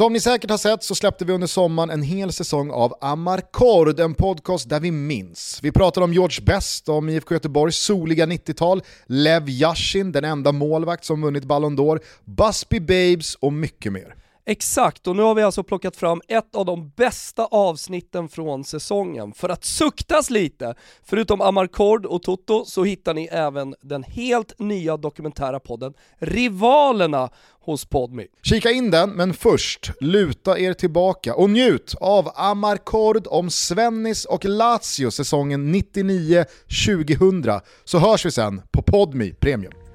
Som ni säkert har sett så släppte vi under sommaren en hel säsong av Amarcord, en podcast där vi minns. Vi pratade om George Best, om IFK Göteborgs soliga 90-tal, Lev Yashin, den enda målvakt som vunnit Ballon d'Or, Busby Babes och mycket mer. Exakt, och nu har vi alltså plockat fram ett av de bästa avsnitten från säsongen. För att suktas lite, förutom Amarcord och Toto så hittar ni även den helt nya dokumentära podden Rivalerna hos Podmy. Kika in den, men först luta er tillbaka och njut av Amarcord om Svennis och Lazio säsongen 99-2000 så hörs vi sen på Podmy Premium.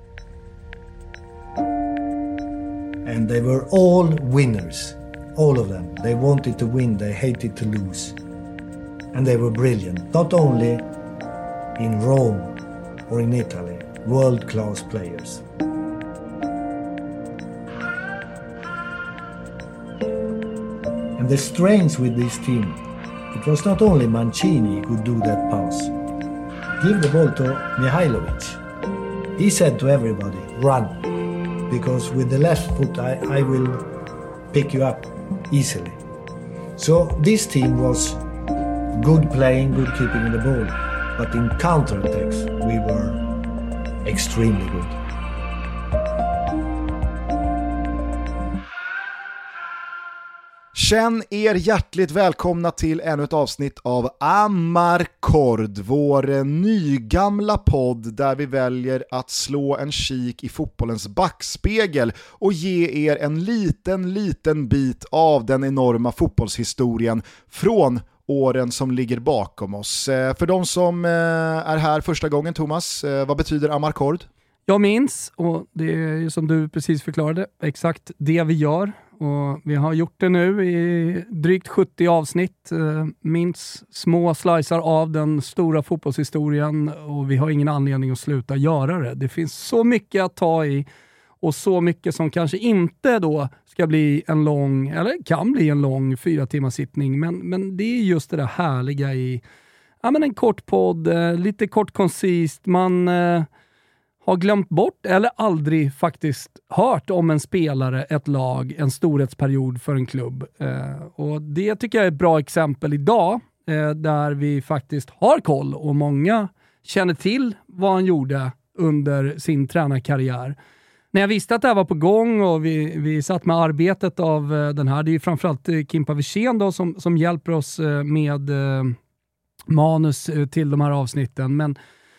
And they were all winners. All of them. They wanted to win, they hated to lose. And they were brilliant, not only in Rome or in Italy, world class players. And the strange with this team, it was not only Mancini who could do that pass. Give the ball to Mihailovic. He said to everybody, run because with the left foot I, I will pick you up easily. So this team was good playing, good keeping the ball, but in counterattacks we were extremely good. Känn er hjärtligt välkomna till ännu ett avsnitt av Amarkord, vår nygamla podd där vi väljer att slå en kik i fotbollens backspegel och ge er en liten, liten bit av den enorma fotbollshistorien från åren som ligger bakom oss. Eh, för de som eh, är här första gången, Thomas, eh, vad betyder Amarkord? Jag minns, och det är ju som du precis förklarade, exakt det vi gör. Och vi har gjort det nu i drygt 70 avsnitt. Eh, Minst små slicer av den stora fotbollshistorien och vi har ingen anledning att sluta göra det. Det finns så mycket att ta i och så mycket som kanske inte då ska bli en lång, eller kan bli en lång fyra timmars sittning, men, men det är just det där härliga i ja, men en kort podd, eh, lite kort koncist, man eh, har glömt bort eller aldrig faktiskt hört om en spelare, ett lag, en storhetsperiod för en klubb. Eh, och Det tycker jag är ett bra exempel idag, eh, där vi faktiskt har koll och många känner till vad han gjorde under sin tränarkarriär. När jag visste att det här var på gång och vi, vi satt med arbetet av eh, den här, det är ju framförallt eh, Kimpa Wirsén som, som hjälper oss eh, med eh, manus eh, till de här avsnitten, men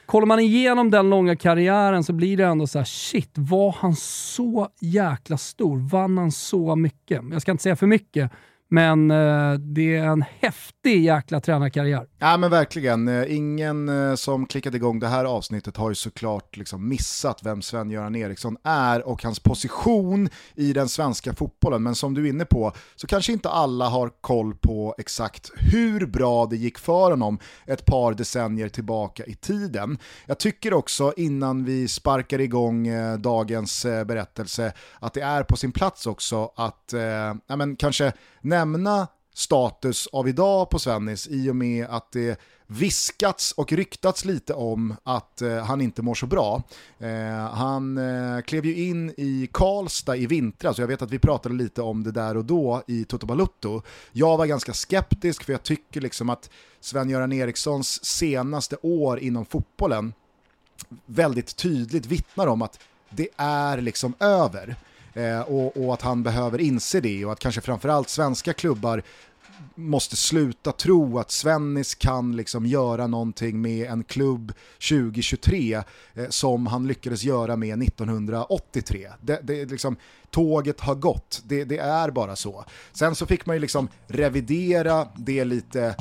kollar man igenom den långa karriären så blir det ändå så här, shit, var han så jäkla stor? Vann han så mycket? Jag ska inte säga för mycket, men eh, det är en häftig jäkla tränarkarriär. Ja men verkligen, eh, ingen eh, som klickade igång det här avsnittet har ju såklart liksom missat vem Sven-Göran Eriksson är och hans position i den svenska fotbollen. Men som du är inne på så kanske inte alla har koll på exakt hur bra det gick för honom ett par decennier tillbaka i tiden. Jag tycker också innan vi sparkar igång eh, dagens eh, berättelse att det är på sin plats också att eh, ja, men kanske nämna status av idag på Svennis i och med att det viskats och ryktats lite om att eh, han inte mår så bra. Eh, han eh, klev ju in i Karlstad i vintras, så jag vet att vi pratade lite om det där och då i Toto Balutto. Jag var ganska skeptisk för jag tycker liksom att Sven-Göran Erikssons senaste år inom fotbollen väldigt tydligt vittnar om att det är liksom över. Eh, och, och, att han behöver inse det och att kanske framförallt svenska klubbar måste sluta tro att Svennis kan liksom göra någonting med en klubb 2023 eh, som han lyckades göra med 1983. Det, det, liksom, tåget har gått, det, det, är bara så. Sen så fick man ju liksom revidera det lite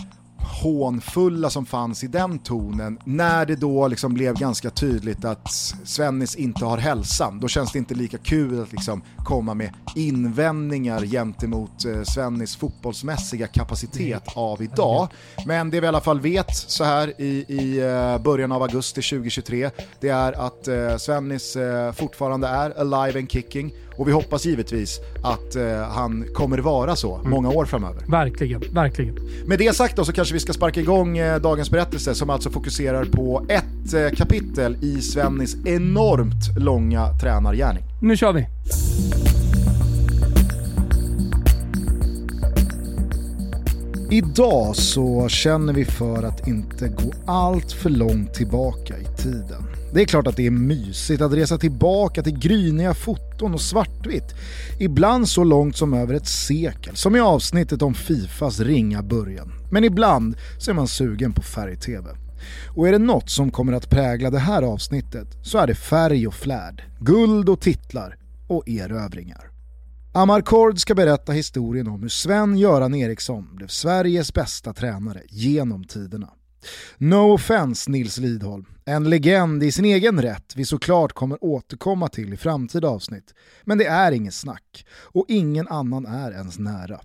hånfulla som fanns i den tonen när det då liksom blev ganska tydligt att Svennis inte har hälsan. Då känns det inte lika kul att liksom komma med invändningar gentemot eh, Svennis fotbollsmässiga kapacitet av idag. Men det vi i alla fall vet så här i, i eh, början av augusti 2023 det är att eh, Svennis eh, fortfarande är alive and kicking och vi hoppas givetvis att eh, han kommer vara så mm. många år framöver. Verkligen, verkligen. Med det sagt då så kanske vi ska sparka igång eh, dagens berättelse som alltså fokuserar på ett eh, kapitel i Svennis enormt långa tränargärning. Nu kör vi! Idag så känner vi för att inte gå allt för långt tillbaka i tiden. Det är klart att det är mysigt att resa tillbaka till gryniga foton och svartvitt. Ibland så långt som över ett sekel, som i avsnittet om Fifas ringa början. Men ibland så är man sugen på färg-tv. Och är det något som kommer att prägla det här avsnittet så är det färg och flärd, guld och titlar och erövringar. Amarcord ska berätta historien om hur Sven-Göran Eriksson blev Sveriges bästa tränare genom tiderna. No offense Nils Lidholm, en legend i sin egen rätt vi såklart kommer återkomma till i framtida avsnitt. Men det är inget snack och ingen annan är ens nära.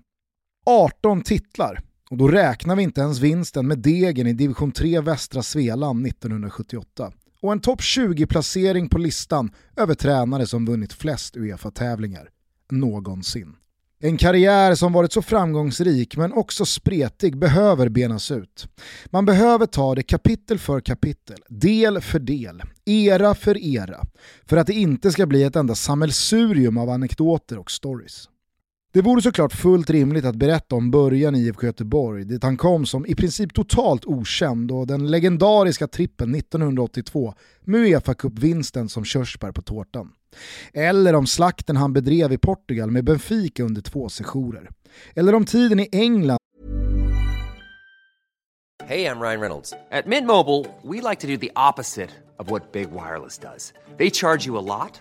18 titlar, och då räknar vi inte ens vinsten med Degen i division 3 Västra Svealand 1978. Och en topp 20-placering på listan över tränare som vunnit flest Uefa-tävlingar någonsin. En karriär som varit så framgångsrik men också spretig behöver benas ut. Man behöver ta det kapitel för kapitel, del för del, era för era, för att det inte ska bli ett enda sammelsurium av anekdoter och stories. Det vore såklart fullt rimligt att berätta om början i IFK Göteborg, dit han kom som i princip totalt okänd och den legendariska trippen 1982 med Uefa-cupvinsten som körsbär på tårtan. Eller om slakten han bedrev i Portugal med Benfica under två sessioner. Eller om tiden i England Hej, jag Ryan Reynolds. På Mint Mobile, we like to do the opposite of what Big Wireless does. They charge you a lot,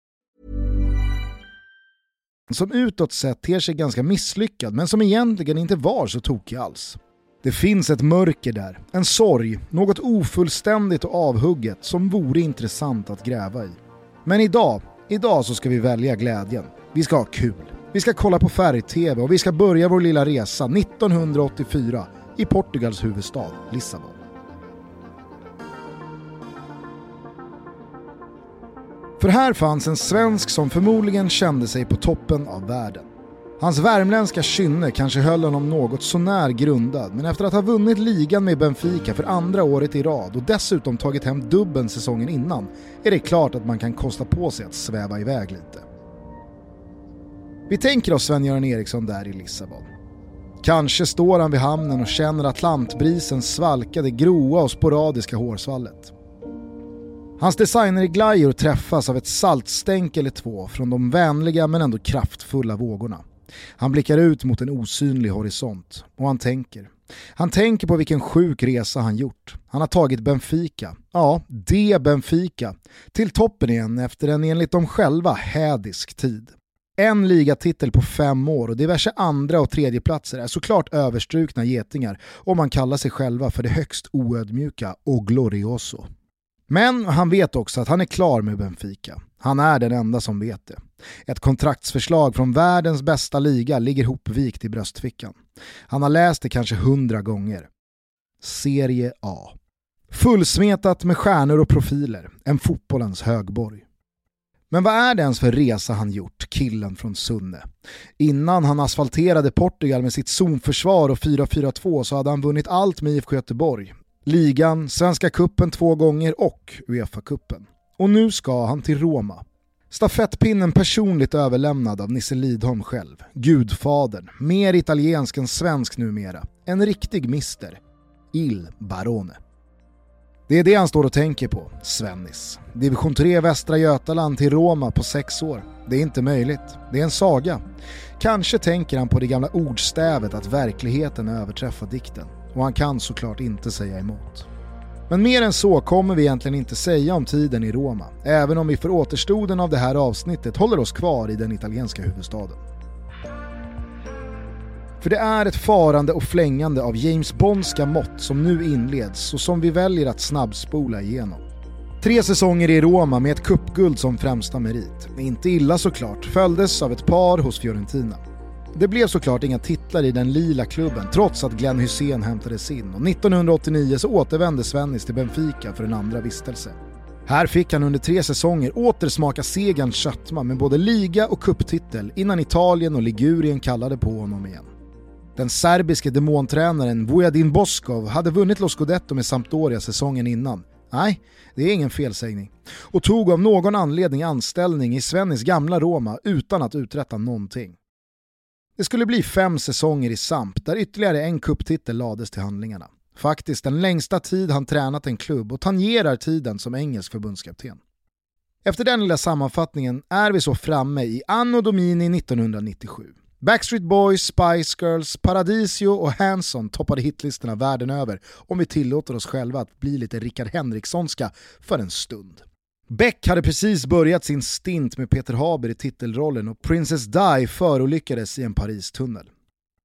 som utåt sett ter sig ganska misslyckad men som egentligen inte var så tokig alls. Det finns ett mörker där, en sorg, något ofullständigt och avhugget som vore intressant att gräva i. Men idag, idag så ska vi välja glädjen. Vi ska ha kul. Vi ska kolla på färg-tv och vi ska börja vår lilla resa 1984 i Portugals huvudstad Lissabon. För här fanns en svensk som förmodligen kände sig på toppen av världen. Hans värmländska kynne kanske höll honom något sånär grundad, men efter att ha vunnit ligan med Benfica för andra året i rad och dessutom tagit hem dubben säsongen innan, är det klart att man kan kosta på sig att sväva iväg lite. Vi tänker oss Sven-Göran Eriksson där i Lissabon. Kanske står han vid hamnen och känner Atlantbrisen svalka det groa och sporadiska hårsvallet. Hans designerglajjor träffas av ett saltstänk eller två från de vänliga men ändå kraftfulla vågorna. Han blickar ut mot en osynlig horisont och han tänker. Han tänker på vilken sjuk resa han gjort. Han har tagit Benfica, ja, det Benfica, till toppen igen efter en enligt dem själva hädisk tid. En ligatitel på fem år och diverse andra och tredjeplatser är såklart överstrukna getingar om man kallar sig själva för det högst oödmjuka och glorioso. Men han vet också att han är klar med Benfica. Han är den enda som vet det. Ett kontraktsförslag från världens bästa liga ligger hopvikt i bröstfickan. Han har läst det kanske hundra gånger. Serie A. Fullsmetat med stjärnor och profiler, en fotbollens högborg. Men vad är det ens för resa han gjort, killen från Sunne? Innan han asfalterade Portugal med sitt zonförsvar och 4-4-2 så hade han vunnit allt med IFK Göteborg. Ligan, Svenska Kuppen två gånger och Uefa-cupen. Och nu ska han till Roma. Stafettpinnen personligt överlämnad av Nisse Lidholm själv, gudfadern, mer italiensk än svensk numera, en riktig mister, Il Barone. Det är det han står och tänker på, Svennis. Division 3 Västra Götaland till Roma på sex år. Det är inte möjligt. Det är en saga. Kanske tänker han på det gamla ordstävet att verkligheten överträffar dikten. Och han kan såklart inte säga emot. Men mer än så kommer vi egentligen inte säga om tiden i Roma, även om vi för återstoden av det här avsnittet håller oss kvar i den italienska huvudstaden. För det är ett farande och flängande av James Bondska mått som nu inleds och som vi väljer att snabbspola igenom. Tre säsonger i Roma med ett kuppguld som främsta merit. Inte illa såklart, följdes av ett par hos Fiorentina. Det blev såklart inga titlar i den lila klubben trots att Glenn Hussein hämtades in och 1989 så återvände Svennis till Benfica för en andra vistelse. Här fick han under tre säsonger åter smaka segerns sötma med både liga och kupptitel innan Italien och Ligurien kallade på honom igen. Den serbiske demontränaren Vujadin Boskov hade vunnit Los Scudetto med Sampdoria säsongen innan. Nej, det är ingen felsägning. Och tog av någon anledning anställning i Svennis gamla Roma utan att uträtta någonting. Det skulle bli fem säsonger i Samp där ytterligare en kupptitel lades till handlingarna. Faktiskt den längsta tid han tränat en klubb och tangerar tiden som engelsk förbundskapten. Efter den lilla sammanfattningen är vi så framme i Anno Domini 1997. Backstreet Boys, Spice Girls, Paradisio och Hanson toppade hitlistorna världen över om vi tillåter oss själva att bli lite Rickard Henrikssonska för en stund. Beck hade precis börjat sin stint med Peter Haber i titelrollen och Princess Di förolyckades i en Paris-tunnel.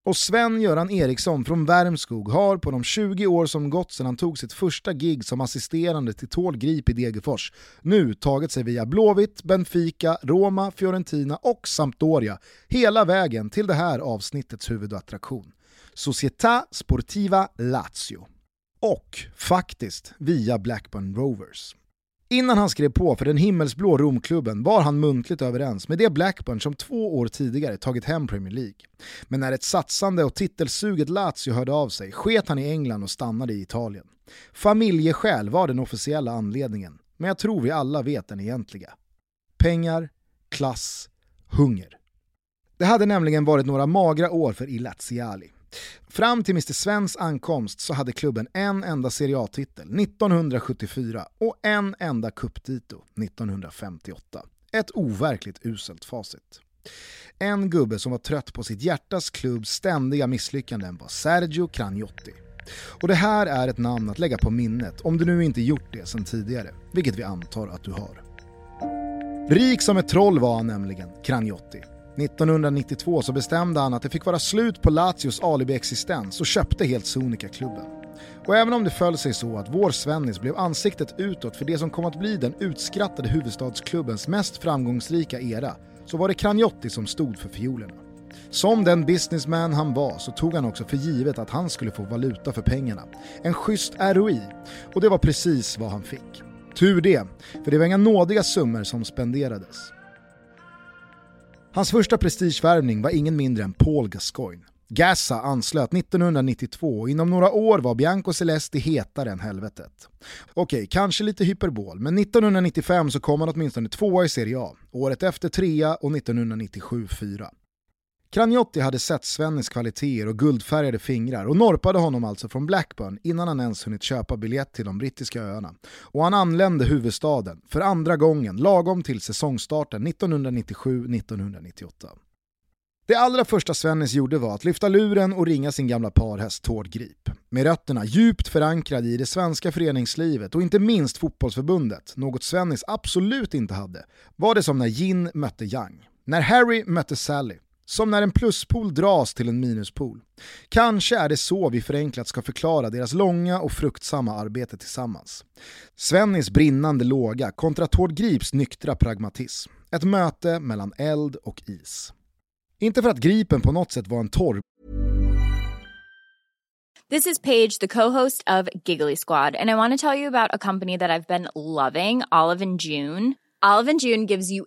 Och Sven-Göran Eriksson från Värmskog har på de 20 år som gått sedan han tog sitt första gig som assisterande till Tål Grip i Degerfors nu tagit sig via Blåvitt, Benfica, Roma, Fiorentina och Sampdoria hela vägen till det här avsnittets huvudattraktion. Società Sportiva Lazio. Och faktiskt via Blackburn Rovers. Innan han skrev på för den himmelsblå Romklubben var han muntligt överens med det Blackburn som två år tidigare tagit hem Premier League. Men när ett satsande och titelsuget Lazio hörde av sig sket han i England och stannade i Italien. Familjeskäl var den officiella anledningen, men jag tror vi alla vet den egentliga. Pengar, klass, hunger. Det hade nämligen varit några magra år för Ilaziali. Fram till Mr Svens ankomst så hade klubben en enda Serie A-titel 1974 och en enda cupdito 1958. Ett overkligt uselt facit. En gubbe som var trött på sitt hjärtas klubbs ständiga misslyckanden var Sergio Cragnotti. Och det här är ett namn att lägga på minnet om du nu inte gjort det sedan tidigare, vilket vi antar att du har. Rik som ett troll var han nämligen, Cragnotti. 1992 så bestämde han att det fick vara slut på Lazios alibi-existens och köpte helt sonika klubben. Och även om det föll sig så att vår Svennis blev ansiktet utåt för det som kom att bli den utskrattade huvudstadsklubbens mest framgångsrika era så var det Kranjotti som stod för fiolerna. Som den businessman han var så tog han också för givet att han skulle få valuta för pengarna. En schysst ROI. Och det var precis vad han fick. Tur det, för det var inga nådiga summor som spenderades. Hans första prestigevärvning var ingen mindre än Paul Gascoigne. Gassa anslöt 1992 och inom några år var Bianco Celesti hetare än helvetet. Okej, kanske lite hyperbol, men 1995 så kom han åtminstone tvåa i Serie A, året efter trea och 1997 fyra. Kranjotti hade sett Svennis kvaliteter och guldfärgade fingrar och norpade honom alltså från Blackburn innan han ens hunnit köpa biljett till de brittiska öarna. Och han anlände huvudstaden för andra gången lagom till säsongstarten 1997-1998. Det allra första Svennis gjorde var att lyfta luren och ringa sin gamla parhäst Tord Grip. Med rötterna djupt förankrade i det svenska föreningslivet och inte minst fotbollsförbundet, något Svennis absolut inte hade, var det som när Yin mötte Yang. När Harry mötte Sally som när en pluspol dras till en minuspol. Kanske är det så vi förenklat ska förklara deras långa och fruktsamma arbete tillsammans. Svennis brinnande låga kontra Tord Grips nyktra pragmatism. Ett möte mellan eld och is. Inte för att Gripen på något sätt var en torr This is Paige, the co-host of Giggly Squad, and I want to tell you about a company that I've been loving, Olive and June. Olive and June gives you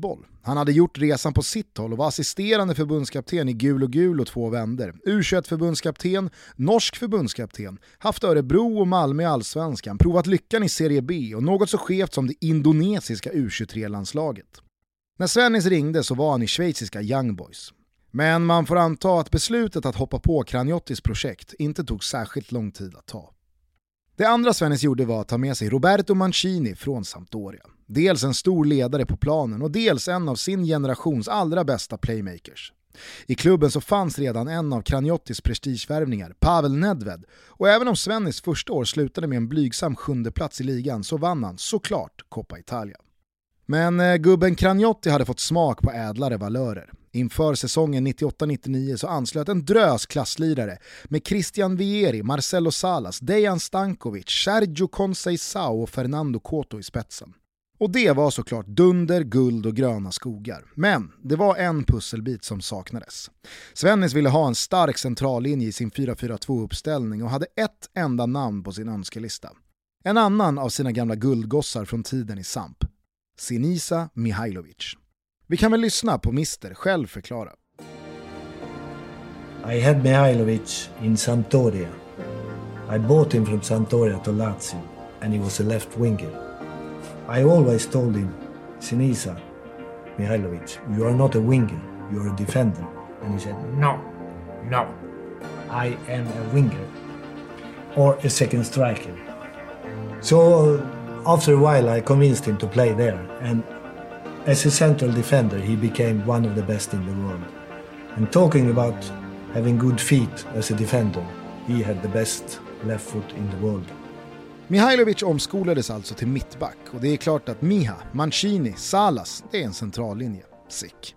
Fotboll. Han hade gjort resan på sitt håll och var assisterande förbundskapten i gul och gul och två vänder. U21-förbundskapten, norsk förbundskapten, haft Örebro och Malmö i allsvenskan, provat lyckan i Serie B och något så skevt som det indonesiska U23-landslaget. När Svennis ringde så var han i schweiziska Young Boys. Men man får anta att beslutet att hoppa på Kranjottis projekt inte tog särskilt lång tid att ta. Det andra Svennis gjorde var att ta med sig Roberto Mancini från Sampdoria. Dels en stor ledare på planen och dels en av sin generations allra bästa playmakers. I klubben så fanns redan en av Kraniottis prestigevärvningar, Pavel Nedved, och även om Svennis första år slutade med en blygsam sjunde plats i ligan så vann han såklart Coppa Italia. Men eh, gubben Kranjotti hade fått smak på ädlare valörer. Inför säsongen 98-99 så anslöt en drös klasslirare med Christian Vieri, Marcelo Salas, Dejan Stankovic, Sergio Conceição och Fernando Coto i spetsen. Och det var såklart dunder, guld och gröna skogar. Men det var en pusselbit som saknades. Svennis ville ha en stark centrallinje i sin 4-4-2-uppställning och hade ett enda namn på sin önskelista. En annan av sina gamla guldgossar från tiden i Samp. Sinisa Mihailovic. Vi kan väl lyssna på Mister själv förklara. I had Mihailovic in Sampdoria. I bought him from Sampdoria to Lazio, and he was a left winger. I always told him, Sinisa Mihailovic, you are not a winger, you are a defender. And he said, No, no, I am a winger or a second striker. So uh, after a while, I convinced him to play there, and as a central defender, he became one of the best in the world. And talking about having good feet as a defender, he had the best left foot in the world. Mihailovic omskolades alltså till mittback och det är klart att Miha, Mancini, Salas, det är en centrallinje. Sick.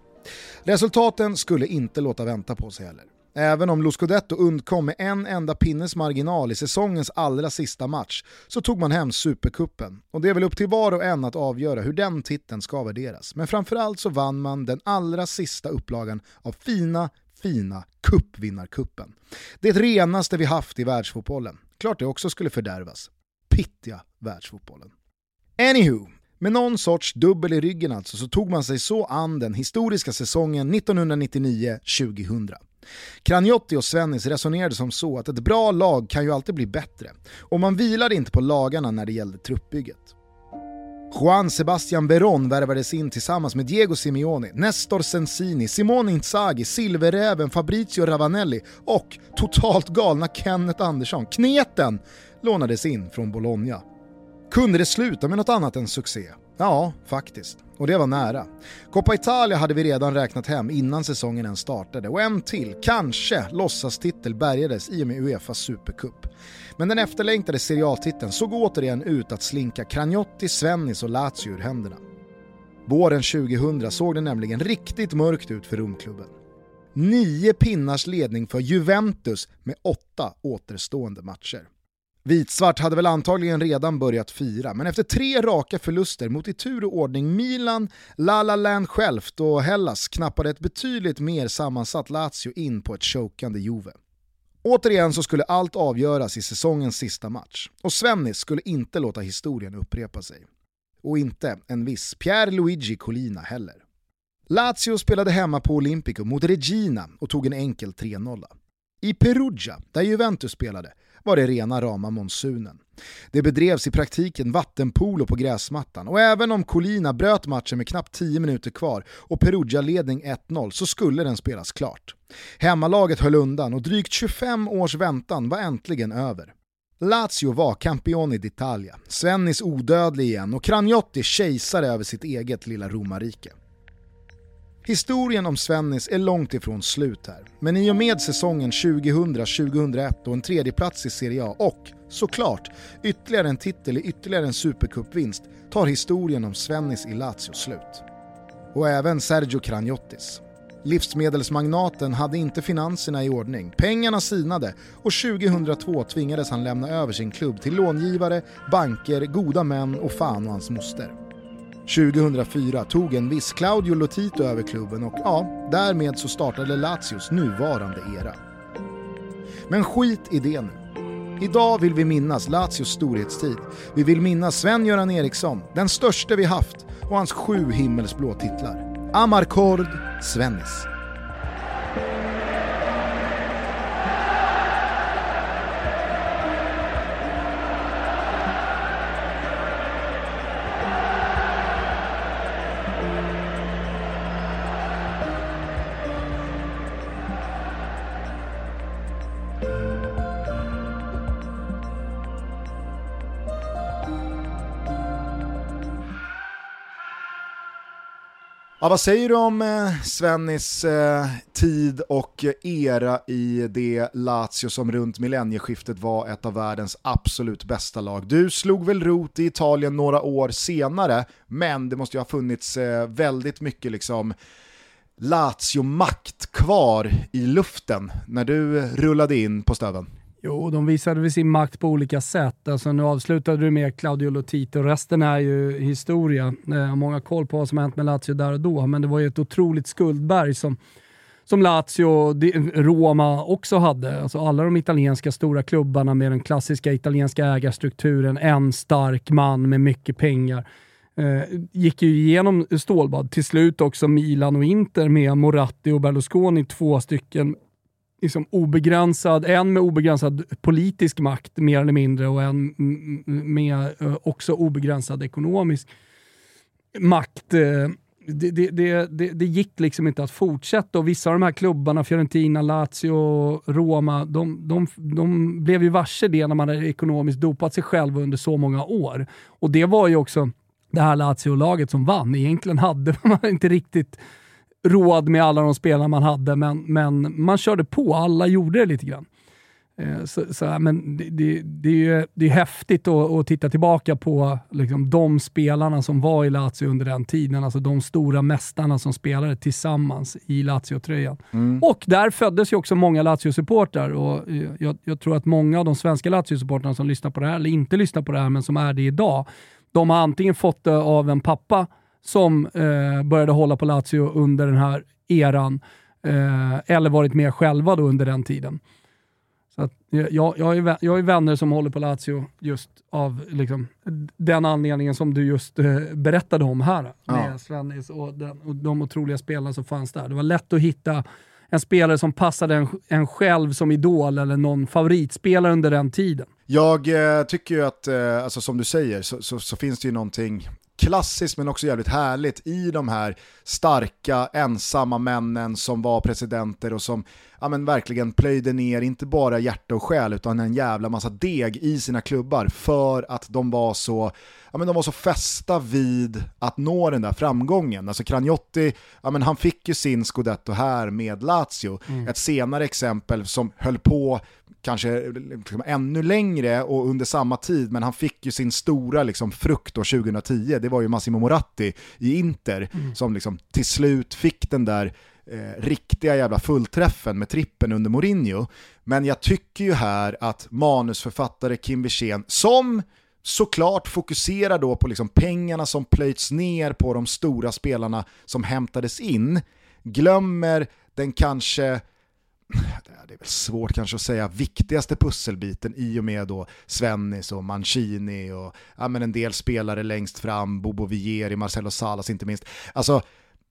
Resultaten skulle inte låta vänta på sig heller. Även om Loscodetto undkom med en enda pinnes marginal i säsongens allra sista match så tog man hem Supercupen. Och det är väl upp till var och en att avgöra hur den titeln ska värderas. Men framförallt så vann man den allra sista upplagan av fina, fina cupvinnarkuppen. Det renaste vi haft i världsfotbollen. Klart det också skulle fördärvas. Pittiga världsfotbollen. Anywho, med någon sorts dubbel i ryggen alltså så tog man sig så an den historiska säsongen 1999-2000. Kranjotti och Svennis resonerade som så att ett bra lag kan ju alltid bli bättre och man vilade inte på lagarna när det gällde truppbygget. Juan Sebastian Verón värvades in tillsammans med Diego Simeone, Nestor Sensini, Simone Inzaghi, Silverräven Fabrizio Ravanelli och totalt galna Kenneth Andersson, Kneten, lånades in från Bologna. Kunde det sluta med något annat än succé? Ja, faktiskt. Och det var nära. Coppa Italia hade vi redan räknat hem innan säsongen ens startade och en till, kanske, låtsastitel bärgades i och med Uefas Supercup. Men den efterlängtade Serie A-titeln såg återigen ut att slinka Cragnotti, Svennis och Lazio ur händerna. Våren 2000 såg det nämligen riktigt mörkt ut för Romklubben. Nio pinnars ledning för Juventus med åtta återstående matcher. Vitsvart hade väl antagligen redan börjat fira, men efter tre raka förluster mot i tur och ordning Milan, La La Land självt och Hellas knappade ett betydligt mer sammansatt Lazio in på ett chokande Juve. Återigen så skulle allt avgöras i säsongens sista match, och Svennis skulle inte låta historien upprepa sig. Och inte en viss Pierre Luigi Colina heller. Lazio spelade hemma på Olympico mot Regina och tog en enkel 3-0. I Perugia, där Juventus spelade, var det rena rama monsunen. Det bedrevs i praktiken vattenpolo på gräsmattan och även om Colina bröt matchen med knappt 10 minuter kvar och Perugia ledning 1-0 så skulle den spelas klart. Hemmalaget höll undan och drygt 25 års väntan var äntligen över. Lazio var campione d'Italia, Svennis odödlig igen och Cragnotti kejsare över sitt eget lilla romarrike. Historien om Svennis är långt ifrån slut här, men i och med säsongen 2000-2001 och en tredjeplats i Serie A och såklart ytterligare en titel i ytterligare en supercupvinst tar historien om Svennis i Lazio slut. Och även Sergio Cragnottis. Livsmedelsmagnaten hade inte finanserna i ordning, pengarna sinade och 2002 tvingades han lämna över sin klubb till långivare, banker, goda män och fan och hans moster. 2004 tog en viss Claudio Lotito över klubben och ja, därmed så startade Lazios nuvarande era. Men skit i det nu. Idag vill vi minnas Lazios storhetstid. Vi vill minnas Sven-Göran Eriksson, den största vi haft och hans sju himmelsblå titlar. Amarcord Svennis. Ja, vad säger du om eh, Svennis eh, tid och eh, era i det Lazio som runt millennieskiftet var ett av världens absolut bästa lag? Du slog väl rot i Italien några år senare, men det måste ju ha funnits eh, väldigt mycket liksom Lazio-makt kvar i luften när du eh, rullade in på stöven. Jo, de visade väl sin makt på olika sätt. Alltså, nu avslutade du med Claudio Lotito, resten är ju historia. Jag har många koll på vad som hänt med Lazio där och då, men det var ju ett otroligt skuldberg som, som Lazio och Roma också hade. Alltså alla de italienska stora klubbarna med den klassiska italienska ägarstrukturen, en stark man med mycket pengar. Eh, gick ju igenom stålbad. Till slut också Milan och Inter med Moratti och Berlusconi, två stycken liksom obegränsad, en med obegränsad politisk makt mer eller mindre och en med eh, också obegränsad ekonomisk makt. Eh, det, det, det, det, gick liksom inte att fortsätta och vissa av de här klubbarna, Fiorentina, Lazio, Roma, de, de, de blev ju varse det när man hade ekonomiskt dopat sig själv under så många år. Och det var ju också det här Lazio-laget som vann. Egentligen hade man inte riktigt råd med alla de spelarna man hade, men, men man körde på. Alla gjorde det lite grann. Eh, så, så, men det, det, det, är ju det är häftigt att, att titta tillbaka på liksom, de spelarna som var i Lazio under den tiden. Alltså de stora mästarna som spelade tillsammans i Lazio-tröjan. Mm. Och där föddes ju också många Lazio-supportrar. Och jag, jag, tror att många av de svenska Lazio-supportrarna som lyssnar på det här, eller inte lyssnar på det här, men som är det idag, de har antingen fått det av en pappa som eh, började hålla på Lazio under den här eran, eh, eller varit med själva då under den tiden. Så att, jag, jag, är, jag är vänner som håller på Lazio just av liksom, den anledningen som du just eh, berättade om här. Med ja. Svennis och, den, och de otroliga spelarna som fanns där. Det var lätt att hitta en spelare som passade en, en själv som idol eller någon favoritspelare under den tiden. Jag eh, tycker ju att, eh, alltså, som du säger, så, så, så, finns det ju någonting klassiskt men också jävligt härligt i de här starka ensamma männen som var presidenter och som ja, men verkligen plöjde ner inte bara hjärta och själ utan en jävla massa deg i sina klubbar för att de var så ja, men de var så fästa vid att nå den där framgången. Alltså Cragnotti, ja, men han fick ju sin scudetto här med Lazio. Mm. Ett senare exempel som höll på kanske liksom, ännu längre och under samma tid, men han fick ju sin stora liksom, frukt år 2010, det var ju Massimo Moratti i Inter, mm. som liksom, till slut fick den där eh, riktiga jävla fullträffen med trippen under Mourinho. Men jag tycker ju här att manusförfattare Kim Wirsén, som såklart fokuserar då på liksom pengarna som plöjts ner på de stora spelarna som hämtades in, glömmer den kanske det är väl svårt kanske att säga viktigaste pusselbiten i och med då Svennis och Mancini och ja, men en del spelare längst fram, Bobo Vieri, Marcelo Salas inte minst. Alltså,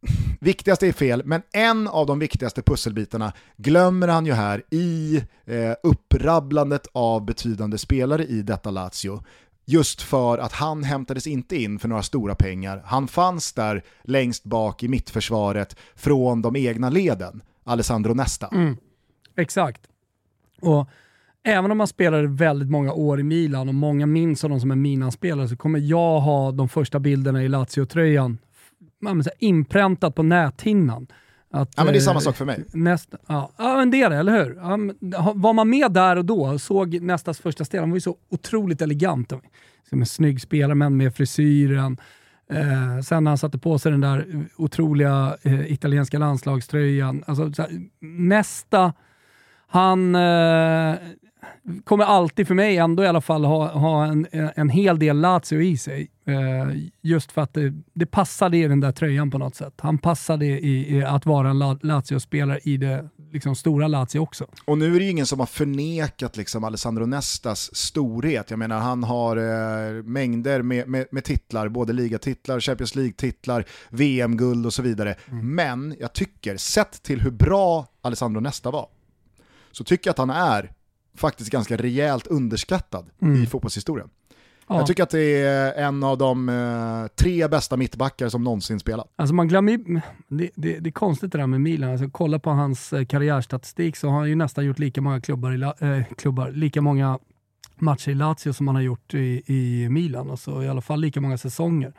viktigaste är fel, men en av de viktigaste pusselbitarna glömmer han ju här i eh, upprabblandet av betydande spelare i detta Lazio. Just för att han hämtades inte in för några stora pengar. Han fanns där längst bak i mittförsvaret från de egna leden. Alessandro Nesta. Mm, exakt. Och även om man spelade väldigt många år i Milan och många minns honom som en Milan-spelare så kommer jag ha de första bilderna i Lazio-tröjan inpräntat på näthinnan. Att, ja men det är samma eh, sak för mig. Nästa, ja, ja men det är det, eller hur? Ja, var man med där och då såg nästas första steg, han var ju så otroligt elegant. Som en snygg spelare men med frisyren, Eh, sen när han satte på sig den där otroliga eh, italienska landslagströjan. Alltså, så här, nästa, han eh, kommer alltid för mig ändå i alla fall ha, ha en, en hel del Lazio i sig. Eh, just för att det, det passade i den där tröjan på något sätt. Han passade i, i att vara en Lazio-spelare i det liksom, stora Lazio också. Och nu är det ju ingen som har förnekat liksom, Alessandro Nestas storhet. Jag menar han har eh, mängder med, med, med, titlar, både ligatitlar, Champions League-titlar, VM-guld och så vidare. Mm. Men jag tycker, sett till hur bra Alessandro Nesta var, så tycker jag att han är faktiskt ganska rejält underskattad mm. i fotbollshistorien. Ja. Jag tycker att det är en av de eh, tre bästa mittbackar som någonsin spelat. Alltså man glömmer det, det, det är konstigt det där med Milan. Alltså, kolla på hans eh, karriärstatistik så har han ju nästan gjort lika många klubbar, i, äh, klubbar lika många matcher i Lazio som han har gjort i, i Milan. Alltså, I alla fall lika många säsonger.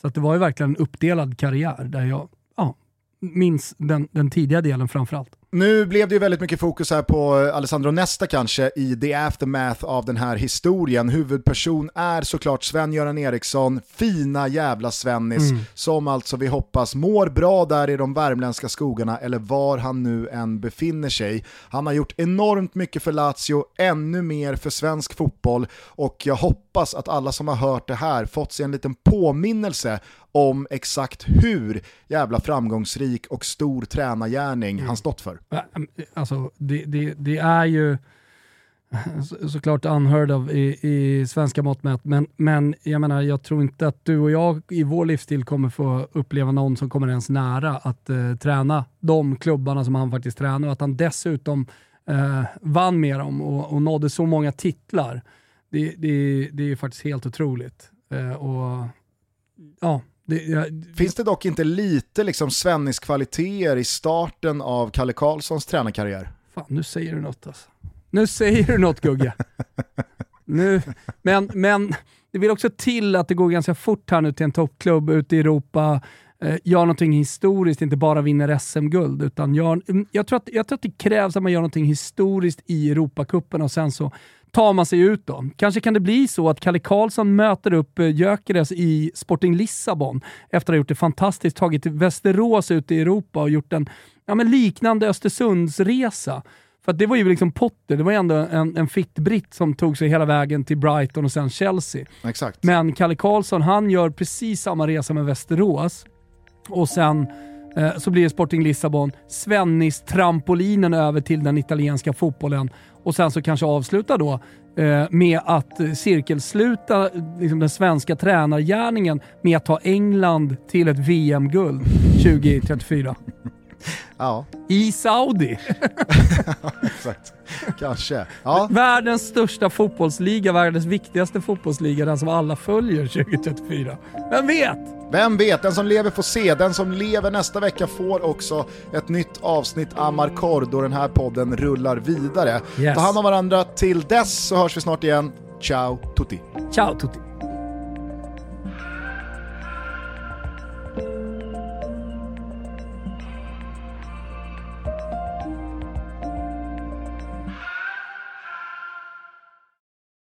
Så att det var ju verkligen en uppdelad karriär där jag ja, minns den, den tidiga delen framförallt. Nu blev det ju väldigt mycket fokus här på Alessandro Nesta kanske i the aftermath av den här historien. Huvudperson är såklart Sven-Göran Eriksson, fina jävla Svennis, mm. som alltså vi hoppas mår bra där i de värmländska skogarna eller var han nu än befinner sig. Han har gjort enormt mycket för Lazio, ännu mer för svensk fotboll och jag hoppas att alla som har hört det här fått sig en liten påminnelse om exakt hur jävla framgångsrik och stor tränargärning mm. han stått för. Alltså, det, det, det är ju så, såklart unheard of i, i svenska mått mätt, men, men jag menar, jag tror inte att du och jag i vår livsstil kommer få uppleva någon som kommer ens nära att uh, träna de klubbarna som han faktiskt tränar och att han dessutom uh, vann med dem och, och nådde så många titlar. Det, det, det är faktiskt helt otroligt. Uh, och ja, det, jag, Finns det dock inte lite liksom Svennis-kvaliteter i starten av Kalle Karlssons tränarkarriär? Fan, nu säger du något alltså. Nu säger du något Gugge. nu, men, men det vill också till att det går ganska fort här nu till en toppklubb ute i Europa, eh, gör någonting historiskt, inte bara vinner SM-guld. Utan gör, jag, tror att, jag tror att det krävs att man gör någonting historiskt i Europacupen och sen så tar man sig ut då. Kanske kan det bli så att Kalle Karlsson möter upp eh, Gyökeres i Sporting Lissabon efter att ha gjort det fantastiskt, tagit Västerås ut i Europa och gjort en ja, men liknande Östersundsresa. För det var ju liksom Potter, det var ju ändå en, en fit britt som tog sig hela vägen till Brighton och sen Chelsea. Exakt. Men Kalle Karlsson, han gör precis samma resa med Västerås och sen Eh, så blir det Sporting Lissabon, Svennis trampolinen över till den italienska fotbollen och sen så kanske avsluta då eh, med att cirkelsluta liksom den svenska tränargärningen med att ta England till ett VM-guld 2034. Ja. I Saudi. Exakt. Kanske. Ja. Världens största fotbollsliga, världens viktigaste fotbollsliga, den som alla följer 2034. Vem vet? Vem vet? Den som lever får se. Den som lever nästa vecka får också ett nytt avsnitt Amarcord då den här podden rullar vidare. Yes. Ta hand om varandra. Till dess så hörs vi snart igen. Ciao tutti. Ciao tutti.